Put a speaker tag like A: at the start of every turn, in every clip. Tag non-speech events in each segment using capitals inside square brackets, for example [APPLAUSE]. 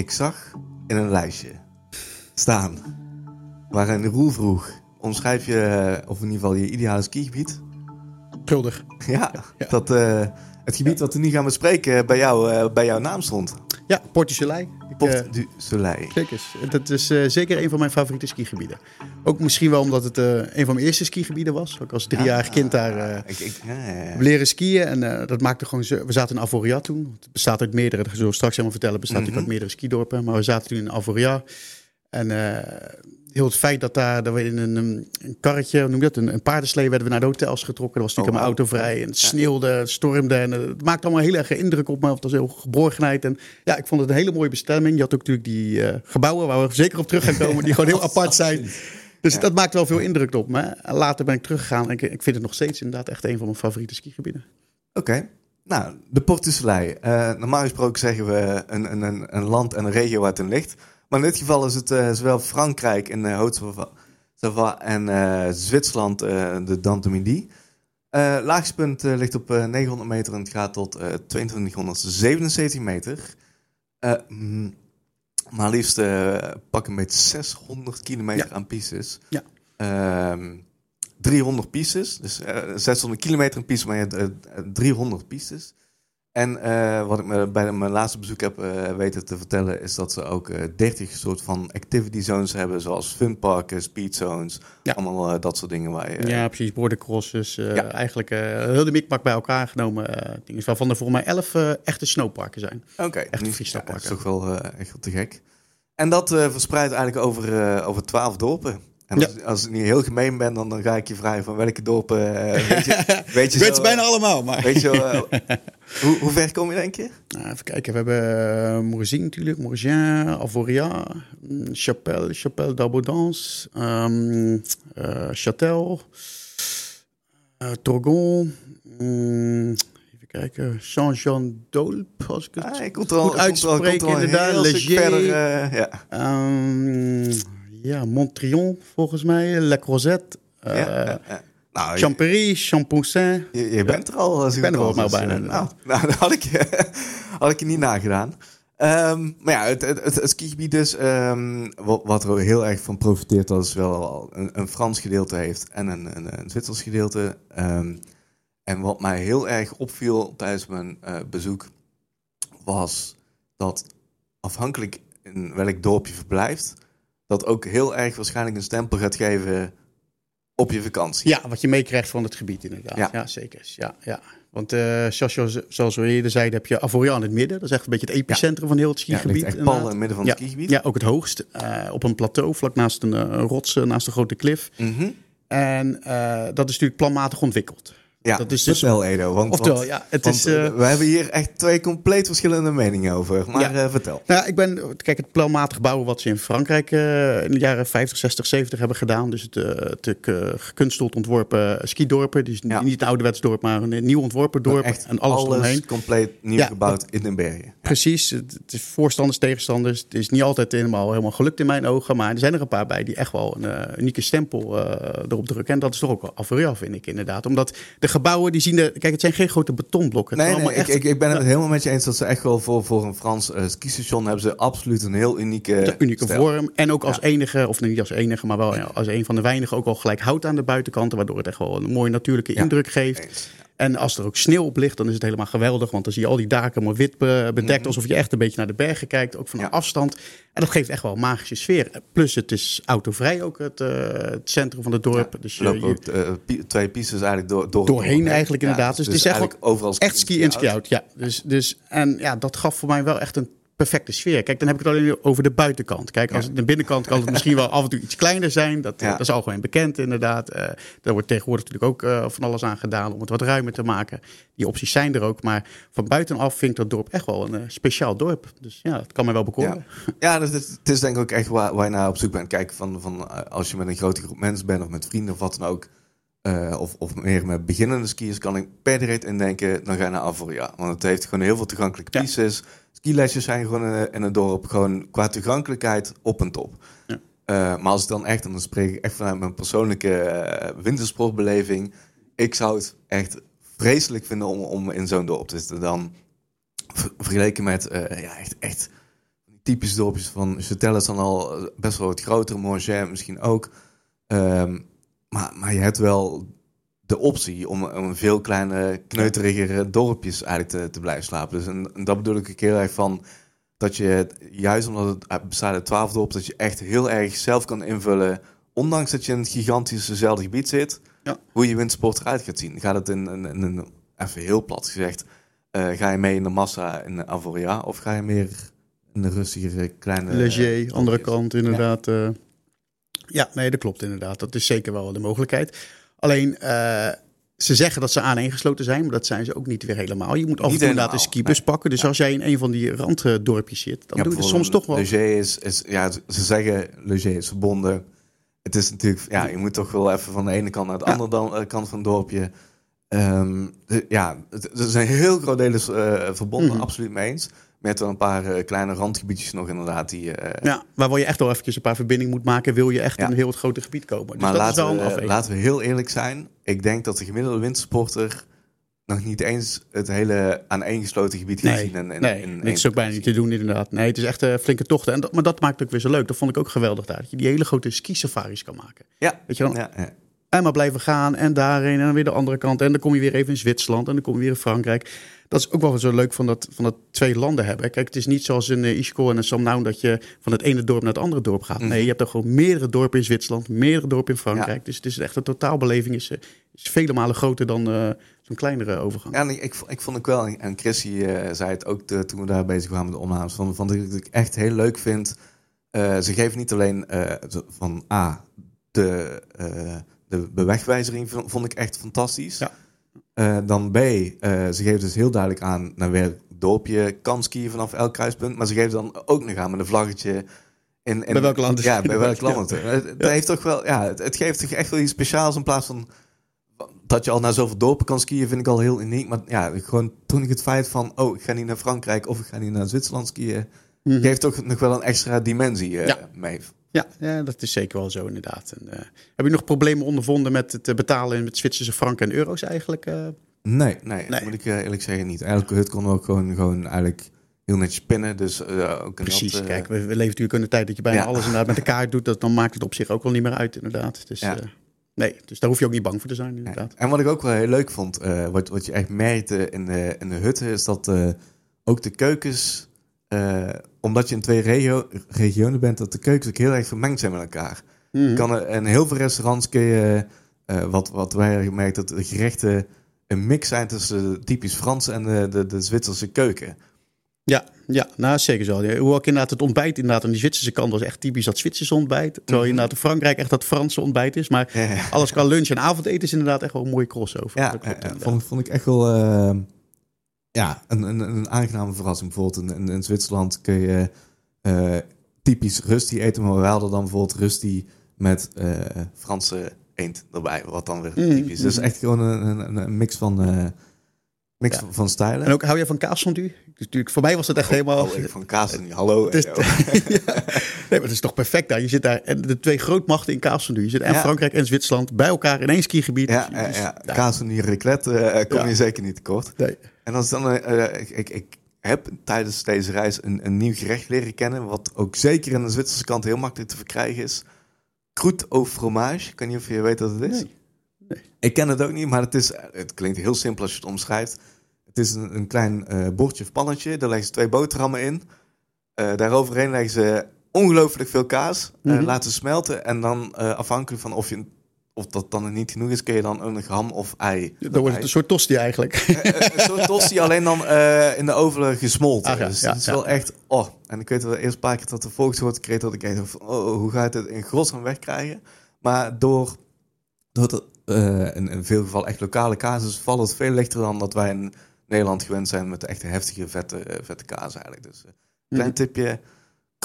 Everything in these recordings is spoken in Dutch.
A: ik zag in een lijstje staan waarin Roel vroeg: omschrijf je, eh, of in ieder geval je ideale skigebied?
B: Schuldig.
A: Ja, dat eh, het gebied wat we nu gaan bespreken bij, jou, eh, bij jouw naam stond.
B: Ja, Port du Soleil. Eh,
A: Port du Soleil.
B: Zeker. Dat is eh, zeker een van mijn favoriete skigebieden. Ook misschien wel omdat het eh, een van mijn eerste skigebieden was. Ook als driejarig kind daar eh,
A: Ik, ik, ja, ja, ja.
B: leren skiën. En eh, dat maakte gewoon. We zaten in Avoria toen. Het bestaat uit meerdere, dat zullen we straks helemaal vertellen. Bestaat natuurlijk uit meerdere skidorpen. Maar we zaten toen in Avoria. En eh, heel het feit dat, daar, dat we in een, een karretje, noem je dat, een, een paardenslee werden we naar de hotels getrokken. Dat was natuurlijk
A: Oh,
B: allemaal autovrij. En het sneeuwde, het stormde. En het maakte allemaal heel erg indruk op me. Het was heel geborgenheid. En ja, ik vond het een hele mooie bestemming. Je had ook natuurlijk die eh, gebouwen waar we zeker op terug gaan komen. die [LAUGHS] gewoon heel apart zijn. Dus dat maakt wel veel indruk op me. En later ben ik teruggegaan. En ik, ik vind het nog steeds inderdaad echt een van mijn favoriete skigebieden.
A: Oké. Nou, de Port. Eh, normaal gesproken zeggen we een, een, een land en een regio waar het in ligt. Maar in dit geval is het eh, zowel Frankrijk en uh, Haute-Savoie en eh, Zwitserland eh, de Dent du Midi. Eh laagspunt eh, ligt op eh, 900 meter en het gaat tot eh 2277 meter. Eh, mm, maar liefst eh, pak een beetje 600 kilometer
B: Ja.
A: aan pistes.
B: Ja.
A: Ehm, 300 pistes. Dus eh, 600 kilometer een piste, maar je hebt eh, eh, 300 pistes. En eh, wat ik me bij mijn laatste bezoek heb eh, weten te vertellen, is dat ze ook eh 30 soort van activity zones hebben, zoals funparken, speed zones,
B: Ja.
A: allemaal dat soort dingen waar je.
B: Ja, precies. Bordercrosses.
A: Ja.
B: Eigenlijk heel de mikmak bij elkaar genomen. dingen waarvan er volgens mij elf eh, echte snowparken zijn.
A: Oké,
B: Echt freestyle
A: ja, dat is toch wel echt te gek. En dat verspreidt eigenlijk over, over 12 dorpen. En
B: Ja.
A: als, ik niet heel gemeen ben, dan, dan ga ik je vragen van welke dorpen. eh, weet je, [LAUGHS] weet je,
B: Ik weet
A: zo,
B: bijna
A: eh,
B: allemaal, maar...
A: Weet je wel, eh, [LAUGHS] hoe, hoe ver kom je, denk je?
B: Nou, even kijken, we hebben uh, Morzine natuurlijk, Morgin, Avoria, mm, Chapelle, Chapelle d'Abondance, um, uh, Châtel, uh, Torgon, even kijken, Saint-Jean d'Olp, als ik het
A: Ah, ik komt al,
B: goed
A: al-
B: uitspreek,
A: al
B: inderdaad, Léger.
A: verder. eh, ja.
B: Um, ja, Montrion volgens mij, La Crozette, uh,
A: Ja, ja, ja. Nou,
B: Champoussin.
A: je, je bent er al.
B: Ik ben er
A: al dus,
B: bijna,
A: eh, Nou, [LAUGHS] nou, dat had ik, had ik je niet nagedaan. Ehm, maar ja, het, het, het, het skigebied dus, ehm, wat, wat er heel erg van profiteert, dat is wel een, een Frans gedeelte heeft en een, een, een Zwitsers gedeelte. Ehm, en wat mij heel erg opviel tijdens mijn eh, bezoek, was dat afhankelijk in welk dorp je verblijft, dat ook heel erg waarschijnlijk een stempel gaat geven op je vakantie.
B: Ja, wat je meekrijgt van het gebied inderdaad.
A: Ja.
B: Ja, zeker. Ja, ja. Want eh, zoals, zoals we eerder zeiden, heb je Avoria in het midden. Dat is echt een beetje het epicentrum van heel het
A: Ja,
B: skigebied.
A: ligt echt pal in het midden van
B: ja.
A: het skigebied.
B: Ja, ook het hoogst. eh, op een plateau, vlak naast een, eh, een rots, eh, naast een grote klif.
A: Mhm.
B: En dat is natuurlijk planmatig ontwikkeld.
A: Ja,
B: Dat is dus-
A: vertel Edo. Want,
B: Oftewel,
A: want-
B: ja, het is... eh,
A: we hebben hier echt twee compleet verschillende meningen over. Maar
B: Ja.
A: eh, vertel.
B: Nou, ja, ik ben, kijk, het planmatig bouwen wat ze in Frankrijk eh, in de jaren 50, 60, 70 hebben gedaan. Dus het, het gekunsteld ontworpen skidorpen. Dus
A: Ja.
B: niet een ouderwets dorp, maar een nieuw ontworpen dorp. En alles, eromheen.
A: compleet nieuw
B: Ja,
A: gebouwd in den bergen.
B: Precies, het het is voorstanders, tegenstanders. Het is niet altijd helemaal, helemaal gelukt in mijn ogen. Maar er zijn er een paar bij die echt wel een unieke stempel erop drukken. En dat is toch ook wel Avoria, vind ik inderdaad. Omdat de gebouwen, die zien er... Kijk, het zijn geen grote betonblokken.
A: Nee, nee ik,
B: echt
A: ik, ik ben het helemaal met je eens dat ze echt wel voor, voor een Frans skistation hebben ze absoluut een heel unieke,
B: een unieke
A: stijl.
B: vorm. En ook als enige, of niet als enige, maar wel als een van de weinigen... ook al gelijk hout aan de buitenkanten. Waardoor het echt wel een mooie natuurlijke indruk geeft.
A: Eens.
B: En als er ook sneeuw op ligt, dan is het helemaal geweldig. Want dan zie je al die daken mooi wit be- bedekt. Alsof je echt een beetje naar de bergen kijkt. Ook van.
A: Ja.
B: afstand. En dat geeft echt wel een magische sfeer. Plus het is autovrij ook, het, eh, het centrum van het dorp. dus
A: Er
B: je,
A: lopen ook eh, twee pistes eigenlijk door, door
B: doorheen eigenlijk inderdaad. Dus, het is echt,
A: overal
B: echt ski en ski out. Ja, dus, dus, en ja, dat gaf voor mij wel echt een perfecte sfeer. Kijk, dan heb ik het alleen over de buitenkant. Kijk, als
A: Ja.
B: de binnenkant kan het misschien wel af en toe iets kleiner zijn. Dat,
A: Ja.
B: dat is algemeen bekend inderdaad. Eh daar wordt tegenwoordig natuurlijk ook eh, van alles aan gedaan om het wat ruimer te maken. Die opties zijn er ook. Maar van buitenaf vind ik dat dorp echt wel een eh, speciaal dorp. Dus ja, het kan me wel bekoren.
A: Ja, ja dat is, het is denk ik ook echt waar, waar je naar op zoek bent. Kijk, van, van, als je met een grote groep mensen bent of met vrienden of wat dan ook. of, of meer met beginnende skiers kan ik per direct indenken, dan ga je naar Avoria. Want het heeft gewoon heel veel toegankelijke
B: Ja.
A: Skilesjes zijn gewoon in, in het dorp gewoon qua toegankelijkheid op en top.
B: Ja.
A: Eh, maar als ik dan echt, en dan spreek ik echt vanuit mijn persoonlijke eh, wintersportbeleving. Ik zou het echt vreselijk vinden om, om in zo'n dorp te zitten. Dan ver- vergeleken met eh, ja, echt, echt typische dorpjes van Châtel is dan al best wel wat groter, Morges misschien ook. Ehm, maar, maar je hebt wel de optie om, om een veel kleine, kneuterigere dorpjes eigenlijk te, te blijven slapen. Dus en, en dat bedoel ik ook heel erg van dat je juist omdat het bestaat uit twaalf dorpen, dat je echt heel erg zelf kan invullen, ondanks dat je in het gigantische gebied zit,
B: Ja.
A: hoe je windsport eruit gaat zien. Gaat het in, in, in een, even heel plat gezegd, eh, ga je mee in de massa in de Avoria of ga je meer in de rustigere kleine...
B: Leger, andere kant inderdaad. Ja. ja, nee, dat klopt inderdaad. Dat is zeker wel de mogelijkheid. Alleen, uh, ze zeggen dat ze aaneengesloten zijn, maar dat zijn ze ook niet weer helemaal. Je moet af en toe inderdaad een skibus nee. pakken. Dus ja. als jij in een van die randdorpjes zit, dan ja, doe je soms toch wel...
A: Leger is, is, ja, ze zeggen Leger is verbonden. Het is natuurlijk, ja, je moet toch wel even van de ene kant naar de ja. andere kant van het dorpje. Um, de, ja, er zijn heel groot delen uh, verbonden, mm -hmm. absoluut mee eens. Met wel een paar uh, kleine randgebiedjes nog inderdaad. Die, uh,
B: ja, waar je echt wel eventjes een paar verbindingen moet maken... wil je echt ja. een heel grote gebied komen. Dus
A: maar
B: dat
A: laten,
B: is wel
A: we, laten we heel eerlijk zijn. Ik denk dat de gemiddelde wintersporter... nog niet eens het hele aaneengesloten gebied
B: nee,
A: gezien. En, en,
B: nee, is ook bijna niet te doen inderdaad. Nee, het is echt uh, flinke tochten. En dat, maar dat maakt het ook weer zo leuk. Dat vond ik ook geweldig daar. Dat je die hele grote ski-safaris kan maken.
A: Ja.
B: Weet je dan?
A: Ja, ja.
B: En maar blijven gaan en daarheen en dan weer de andere kant. En dan kom je weer even in Zwitserland en dan kom je weer in Frankrijk. Dat is ook wel zo leuk van dat, van dat twee landen hebben. Kijk, het is niet zoals in uh, Isco en in Samnaun dat je van het ene dorp naar het andere dorp gaat. Nee, mm -hmm. je hebt er gewoon meerdere dorpen in Zwitserland, meerdere dorpen in Frankrijk. Ja. Dus het is echt een totaalbeleving is, is vele malen groter dan uh, zo'n kleinere overgang.
A: Ja, ik, ik vond ook wel, en Chrissy uh, zei het ook de, toen we daar bezig waren met de opnames, van, van dat ik echt heel leuk vind. ze geven niet alleen van A, de de bewegwijzering vond ik echt fantastisch.
B: Ja.
A: Uh, dan B, uh, ze geven dus heel duidelijk aan naar welk dorpje kan skiën vanaf elk kruispunt. Maar ze geven dan ook nog aan met een vlaggetje. In, in,
B: bij welk land?
A: Ja, bij welk land. Ja. Het, het, heeft toch wel, ja, het, het, geeft toch echt wel iets speciaals in plaats van dat je al naar zoveel dorpen kan skiën, vind ik al heel uniek. Maar ja, gewoon toen ik het feit van, oh, ik ga niet naar Frankrijk of ik ga niet naar Zwitserland skiën, mm -hmm. geeft toch nog wel een extra dimensie uh,
B: ja.
A: mee.
B: Ja, ja, dat is zeker wel zo inderdaad. En, uh, heb je nog problemen ondervonden met het betalen met Zwitserse franken en euro's eigenlijk? Uh?
A: Nee, nee, nee, moet ik eerlijk zeggen niet. Elke hut kon ook gewoon, gewoon eigenlijk heel netjes pinnen. Dus, ook
B: Precies,
A: dat,
B: kijk, we, leven natuurlijk in een tijd dat je bijna ja. alles inderdaad met de kaart doet. Dat, dan maakt het op zich ook wel niet meer uit inderdaad. Dus, ja. nee, dus daar hoef je ook niet bang voor te zijn inderdaad.
A: En wat ik ook wel heel leuk vond, wat, wat je echt merkte in de, in de hutten, is dat ook de keukens... Uh, omdat je in twee regio regionen bent, dat de keukens ook heel erg vermengd zijn met elkaar. Mm -hmm. kan er, in heel veel restaurants kun je, uh, wat, wat wij hebben gemerkt, dat de gerechten een mix zijn tussen de typisch Franse en de, de, de Zwitserse keuken.
B: Ja, ja, nou zeker zo. Hoewel ik inderdaad het ontbijt inderdaad aan die Zwitserse kant was echt typisch dat Zwitserse ontbijt. Terwijl mm -hmm. inderdaad in Frankrijk echt dat Franse ontbijt is. Maar ja, ja. alles qua lunch en avondeten is inderdaad echt wel een mooie crossover.
A: Ja, ja vond, vond ik echt wel... Uh, ja, een, een, een aangename verrassing. Bijvoorbeeld in, in, Zwitserland kun je uh, typisch rusty eten, maar we hadden dan bijvoorbeeld rusty met uh, Franse eend erbij, wat dan weer typisch. Mm, dus echt gewoon een, een, een mix van, uh, ja. van stijlen.
B: En ook hou je van kaasfondue? Dus natuurlijk, voor mij was dat echt
A: oh,
B: helemaal...
A: Oh, van kaasfondue, hallo. [LAUGHS] [LAUGHS]
B: Ja. Nee, maar het is toch perfect daar. Je zit daar, en de twee grootmachten in kaasfondue. Je zit en ja. Frankrijk en Zwitserland bij elkaar in één skigebied.
A: Ja, ja, ja. kaasfondue, raclette kom je zeker niet tekort.
B: Nee.
A: En als dan, uh, ik, ik, ik heb tijdens deze reis een, een nieuw gerecht leren kennen, wat ook zeker aan de Zwitserse kant heel makkelijk te verkrijgen is. Croûte au fromage. Ik weet niet of je weet wat het is.
B: Nee. Nee.
A: Ik ken het ook niet, maar het, is, het klinkt heel simpel als je het omschrijft. Het is een, een klein uh, bordje of pannetje. Daar leggen ze twee boterhammen in. Uh, daaroverheen leggen ze ongelooflijk veel kaas. Mm -hmm. laten smelten. En dan afhankelijk van of je of dat dan niet genoeg is, kun je dan een ham of ei.
B: Dan wordt het een soort tosti eigenlijk.
A: een, een soort tosti, alleen dan uh, in de oven gesmolten.
B: Ja,
A: dus
B: ja,
A: het is wel echt... Oh, en ik weet wel eerst een paar keer dat de volkswoord kreeg dat ik dacht van... Oh, hoe ga je het in godsnaam wegkrijgen? Maar door, door uh, in, in veel gevallen echt lokale is, valt het veel lichter dan dat wij in Nederland gewend zijn met de echte heftige vette, uh, vette kaas eigenlijk. Dus uh, klein mm. tipje,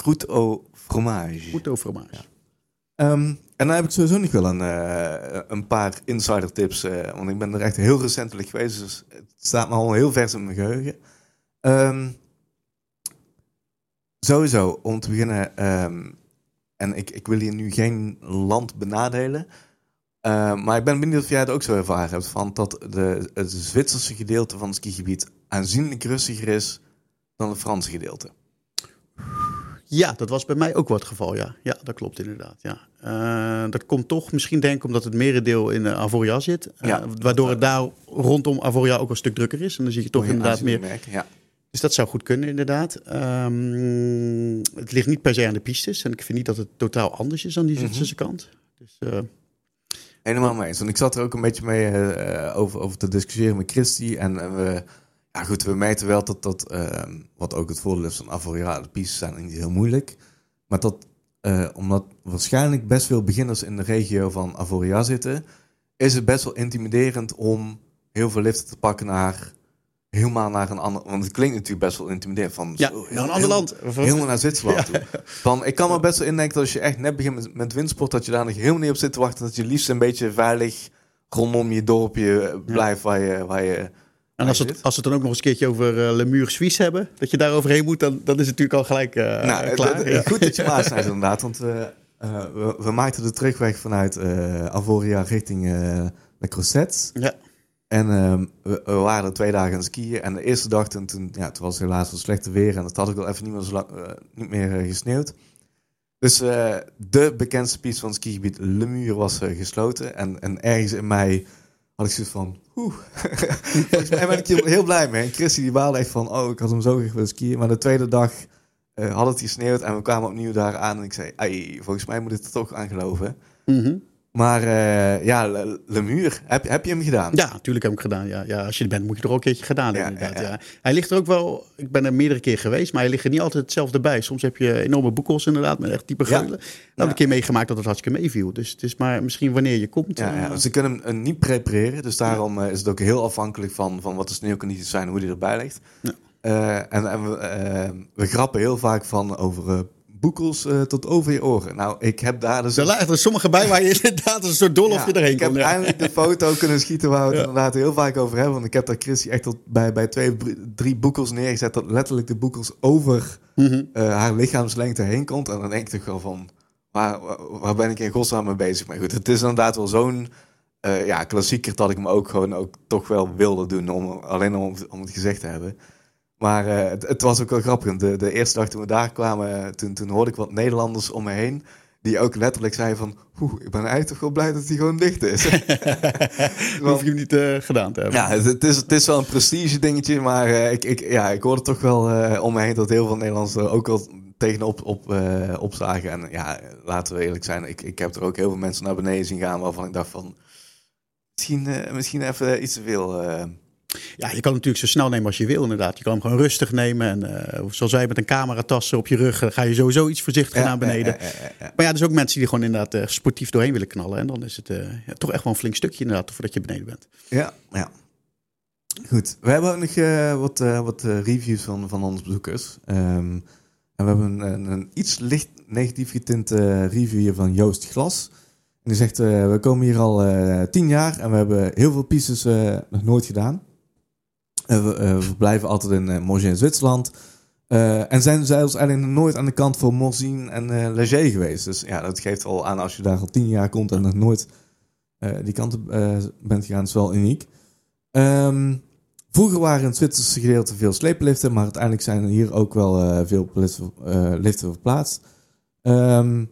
A: croûte au fromage.
B: Croûte au fromage.
A: Um, en dan heb ik sowieso nog wel een, uh, een paar insider tips. Uh, want ik ben er echt heel recentelijk geweest. Dus het staat me al heel vers in mijn geheugen. Um, sowieso, om te beginnen. Um, en ik, ik wil hier nu geen land benadelen. Uh, maar ik ben benieuwd of jij het ook zo ervaren hebt. Van dat de, het Zwitserse gedeelte van het skigebied aanzienlijk rustiger is dan het Franse gedeelte.
B: Ja, dat was bij mij ook wel het geval, ja. Ja, dat klopt inderdaad, ja. Uh, dat komt toch misschien denk ik omdat het merendeel in uh, Avoria zit. Uh, ja, waardoor het daar rondom Avoria ook een stuk drukker is. En dan zie je toch inderdaad meer... Merken, ja. Dus dat zou goed kunnen, inderdaad. Um, het ligt niet per se aan de pistes. En ik vind niet dat het totaal anders is dan die Zwitserse mm -hmm. kant. Dus,
A: Helemaal mee eens. Want ik zat er ook een beetje mee over, over te discussiëren met Christy. En we ja, goed, we meten wel dat dat, uh, wat ook het voordeel is van de pistes zijn niet heel moeilijk. Maar dat, uh, omdat waarschijnlijk best veel beginners in de regio van Avoria zitten, is het best wel intimiderend om heel veel liften te pakken naar helemaal naar een ander. Want het klinkt natuurlijk best wel intimiderend van
B: ja, zo, naar een ander land.
A: Helemaal naar Zwitserland toe. Van, ik kan me best wel indenken dat als je echt net begint met, met windsport, dat je daar nog helemaal niet op zit te wachten. Dat je liefst een beetje veilig rondom je dorpje blijft waar je, waar je
B: en als, het, als we het dan ook nog eens een keertje over uh, Lemur Suisse hebben, dat je daar overheen moet, dan, dan is het natuurlijk al gelijk uh, nou, klaar.
A: ja. Goed dat je [LAUGHS] maas zijn inderdaad, want we, uh, we, we, maakten de terugweg vanuit Avoria richting de Crozet. Ja. En ehm, we, we, waren twee dagen aan het skiën en de eerste dag, toen, toen, ja, toen was het helaas wel slechte weer en het had ook al even niet meer, zo lang, niet meer gesneeuwd. Dus de bekendste piste van het skigebied Lemur was gesloten en, en ergens in mei had ik zoiets van, oeh. [LAUGHS] Mij ben ik heel blij mee. En Christy die baalde echt van, oh, ik had hem zo graag willen skiën. Maar de tweede dag uh, had het gesneeuwd en we kwamen opnieuw daar aan. En ik zei, volgens mij moet ik er toch aan geloven. Mm maar uh, ja, Lemur, heb, heb je hem gedaan?
B: Ja, natuurlijk heb ik hem gedaan. Ja. Ja, als je er bent, moet je er ook een keertje gedaan ja, inderdaad. Ja, Hij ligt er ook wel, ik ben er meerdere keer geweest, maar hij ligt er niet altijd hetzelfde bij. Soms heb je enorme boekels inderdaad, met echt diepe geulen. Dan heb ik een keer meegemaakt dat het hartstikke meeviel. Dus het is maar misschien wanneer je komt.
A: Ja, ja. Ze kunnen hem niet prepareren, dus daarom is het ook heel afhankelijk van, van wat de sneeuwcondities zijn, hoe die erbij ligt. Uh, en, en we, we grappen heel vaak van over boekels uh, tot over je oren. Nou, ik heb daar dus...
B: Er lagen er sommige bij waar je [LAUGHS] inderdaad een soort dolfje ja, erheen
A: Ik heb eindelijk de foto kunnen schieten waar we het inderdaad heel vaak over hebben. Want ik heb daar Chrissy echt tot bij, bij twee, drie boekels neergezet... dat letterlijk de boekels over mm -hmm. uh, haar lichaamslengte heen komt. En dan denk ik toch wel van... Waar, waar ben ik in godsnaam mee bezig? Maar goed, het is inderdaad wel zo'n... Uh, ja, klassieker dat ik me ook gewoon ook toch wel wilde doen. Om, alleen om, om het gezegd te hebben. Maar uh, het, het, was ook wel grappig. De, de eerste dag toen we daar kwamen, toen, toen hoorde ik wat Nederlanders om me heen. Die ook letterlijk zeiden van, oeh, ik ben eigenlijk toch wel blij dat hij gewoon dicht is.
B: Dan [LAUGHS] [LAUGHS] hoef je hem niet uh, gedaan te hebben.
A: Ja, het, het, is, het is wel een prestige dingetje, maar uh, ik, ik, ja, ik hoorde toch wel om me heen dat heel veel Nederlanders er ook wel tegenop op, opzagen. En ja, laten we eerlijk zijn, ik, ik heb er ook heel veel mensen naar beneden zien gaan waarvan ik dacht van, misschien, misschien even iets te veel
B: ja, je kan natuurlijk zo snel nemen als je wil, inderdaad. Je kan hem gewoon rustig nemen. En uh, zoals wij met een cameratas op je rug, ga je sowieso iets voorzichtiger naar beneden. maar ja, er zijn ook mensen die gewoon inderdaad uh, sportief doorheen willen knallen. En dan is het ja, toch echt wel een flink stukje inderdaad, voordat je beneden bent.
A: Ja, ja. Goed, we hebben ook nog wat, wat reviews van, van onze bezoekers. Um, en we hebben een, een, iets licht negatief getinte review hier van Joost Glas. En die zegt, we komen hier al tien jaar en we hebben heel veel pieces nog nooit gedaan. We, uh, we, blijven altijd in uh, in Zwitserland. en zijn zelfs eigenlijk nooit aan de kant voor Morzine en uh, Leger geweest. Dus ja, dat geeft al aan als je daar al tien jaar komt en nog nooit die kant bent gegaan. is wel uniek. Um, vroeger waren in het Zwitserse gedeelte veel sleepliften, maar uiteindelijk zijn er hier ook wel veel liften, verplaatst. Um,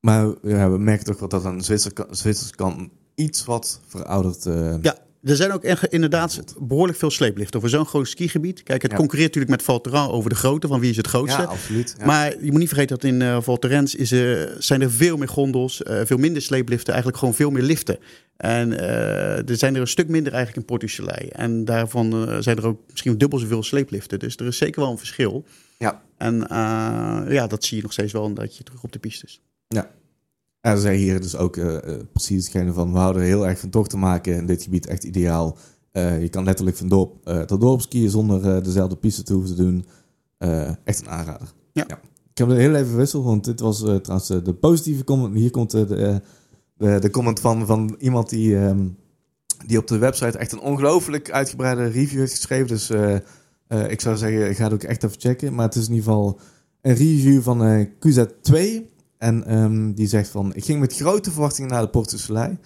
A: maar we merken toch wel dat aan de Zwitserse kant iets wat verouderd
B: ja, er zijn ook inderdaad behoorlijk veel sleepliften over zo'n groot skigebied. Kijk, het concurreert natuurlijk met Val over de grootte, van wie is het grootste.
A: Ja, absoluut.
B: Maar je moet niet vergeten dat in uh, Val is, uh, zijn er veel meer gondels, uh, veel minder sleepliften, eigenlijk gewoon veel meer liften. En er zijn er een stuk minder eigenlijk in Port En daarvan zijn er ook misschien dubbel zoveel sleepliften. Dus er is zeker wel een verschil. Ja. En ja, dat zie je nog steeds wel dat je terug op de pistes.
A: Ja, en zei hier dus ook uh, precies hetgene van... we houden heel erg van tochten maken in dit gebied. Echt ideaal. Uh, je kan letterlijk van dorp uh, tot dorp skiën zonder dezelfde piste te hoeven te doen. echt een aanrader. Ja. ja. Ik heb het heel even wissel, want dit was trouwens de positieve comment. Hier komt de, de, de, comment van, van iemand die, um, die op de website echt een ongelooflijk uitgebreide review heeft geschreven. Dus ik zou zeggen, ga het ook echt even checken. Maar het is in ieder geval een review van QZ2... En um, die zegt van, ik ging met grote verwachtingen naar de Porte Soleil.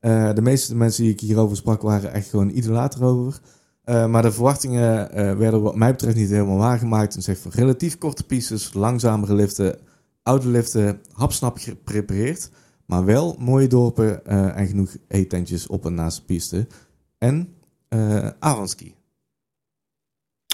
A: Uh, de meeste mensen die ik hierover sprak waren echt gewoon idolaat erover. Uh, maar de verwachtingen uh, werden wat mij betreft niet helemaal waargemaakt. En zegt van relatief korte pistes, langzamere liften, oude liften, hapsnap geprepareerd. Maar wel mooie dorpen en genoeg eetentjes op en naast de piste. En avondski.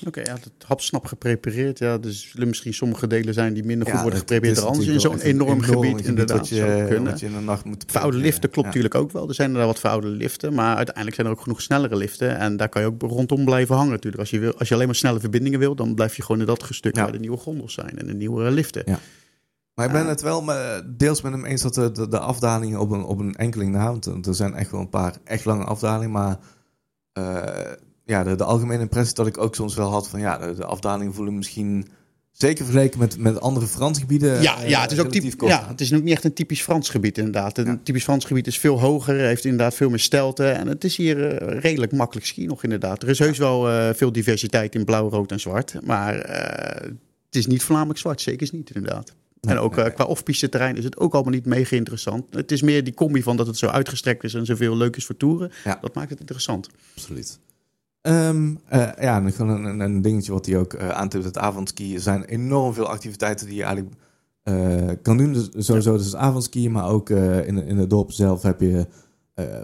B: Oké, ja, het hapsnap geprepareerd. Ja, dus zullen misschien sommige delen zijn die minder goed worden geprepareerd dan anders. In zo'n enorm, gebied, inderdaad.
A: Dat je, kunnen. je in de nacht moet
B: Veroude liften klopt natuurlijk ook wel. Er zijn er wat veroude liften. Maar uiteindelijk zijn er ook genoeg snellere liften. En daar kan je ook rondom blijven hangen natuurlijk. Als je, wil, als je alleen maar snelle verbindingen wil, dan blijf je gewoon in dat stuk waar de nieuwe gondels zijn. En de nieuwe liften. Ja.
A: Maar ik ben het wel deels met hem eens dat de, de, de afdalingen op een, op een enkeling na. Want er zijn echt wel een paar echt lange afdalingen. Maar... Uh, ja, de, de, algemene impressie dat ik ook soms wel had van ja, de, de afdalingen voelen misschien zeker vergeleken met, met andere Frans gebieden.
B: Ja, ja, het is ook typisch. Ja, het is ook niet echt een typisch Frans gebied inderdaad. Een typisch Frans gebied is veel hoger, heeft inderdaad veel meer stelte en het is hier uh, redelijk makkelijk ski nog inderdaad. Er is heus wel uh, veel diversiteit in blauw, rood en zwart, maar uh, het is niet voornamelijk zwart, zeker is niet inderdaad. en ook nee, qua off-piste terrein is het ook allemaal niet mega interessant. Het is meer die combi van dat het zo uitgestrekt is en zoveel leuk is voor toeren. Ja. Dat maakt het interessant.
A: Absoluut. Um, uh, ja, en een, een, dingetje wat hij ook uh, aantipt, het avondskiën. Er zijn enorm veel activiteiten die je eigenlijk uh, kan doen. Dus sowieso dus avondskiën, maar ook in, in het dorp zelf heb je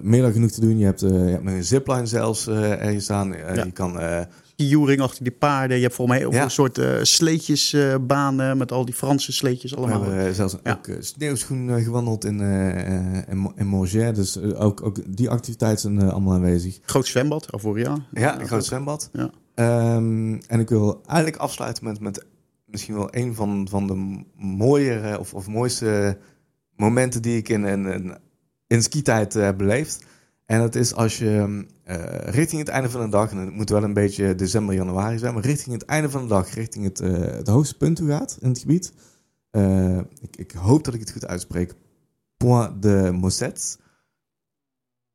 A: meer dan genoeg te doen. Je hebt, je hebt een zipline zelfs ergens staan. Ja. Je kan
B: skijoering achter die paarden. Je hebt volgens mij ook een soort uh, sleetjesbanen met al die Franse sleetjes allemaal.
A: We hebben zelfs ook sneeuwschoen gewandeld in, in, in Morges. Dus ook, ook die activiteiten zijn allemaal aanwezig.
B: Groot zwembad, Avoria.
A: Ja, een groot zwembad. Ja. Um, en ik wil eigenlijk afsluiten met, met misschien wel een van, van de mooiere of, of mooiste momenten die ik in, in, in, in skitijd heb beleefd. En dat is als je uh, richting het einde van de dag, en het moet wel een beetje december, januari zijn, maar richting het einde van de dag, richting het, uh, het hoogste punt toe gaat in het gebied. Uh, ik, ik, hoop dat ik het goed uitspreek. Point de Mossets.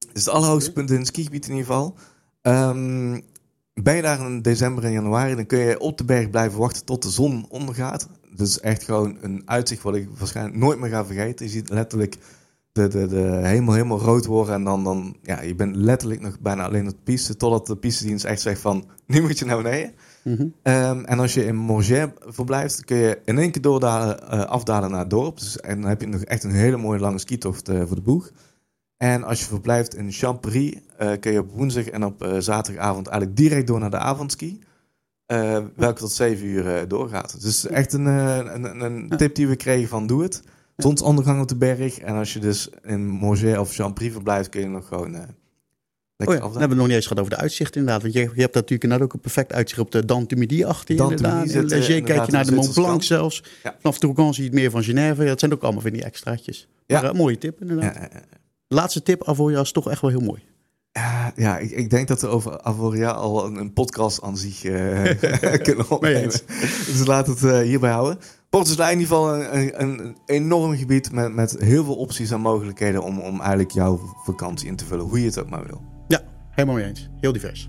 A: Het is het allerhoogste punt in het skigebied in ieder geval. Um, ben je daar in december en januari, dan kun je op de berg blijven wachten tot de zon ondergaat. Dus echt gewoon een uitzicht wat ik waarschijnlijk nooit meer ga vergeten. Je ziet letterlijk de, de, de hemel helemaal rood worden. En dan, dan ja, je bent letterlijk nog bijna alleen op de piste. Totdat de pistedienst echt zegt van, [LAUGHS] nu moet je naar beneden. Mm -hmm. um, en als je in Morges verblijft, kun je in één keer doordalen, uh, afdalen naar het dorp. Dus, en dan heb je nog echt een hele mooie lange skitocht uh, voor de boeg. En als je verblijft in Champéry, uh, kun je op woensdag en op zaterdagavond eigenlijk direct door naar de avondski. welke tot 7 uur doorgaat. Dus echt een, een, een tip die we kregen van doe het zonsondergang op de berg. En als je dus in Morges of Jean-Prix verblijft, kun je nog gewoon... Uh,
B: lekker oh ja, dan hebben we nog niet eens gehad over de uitzicht inderdaad. Want je, je hebt natuurlijk inderdaad ook een perfect uitzicht op de Midi achter je inderdaad. Zit, in kijk je naar de Mont Blanc zelfs. Ja. Vanaf Tourcoing zie je het meer van Genève. Dat zijn ook allemaal van die extraatjes. Ja. Maar, uh, mooie tip inderdaad. Ja, Laatste tip, Avoria is toch echt wel heel mooi.
A: Ja, ja ik, ik, denk dat we over Avoria al een, een podcast aan zich uh, [LAUGHS] [LAUGHS] kunnen opnemen. dus laat het hierbij houden. Port is in ieder geval een, een, enorm gebied met, met heel veel opties en mogelijkheden om, om eigenlijk jouw vakantie in te vullen, hoe je het ook maar wil.
B: Ja, helemaal mee eens. Heel divers.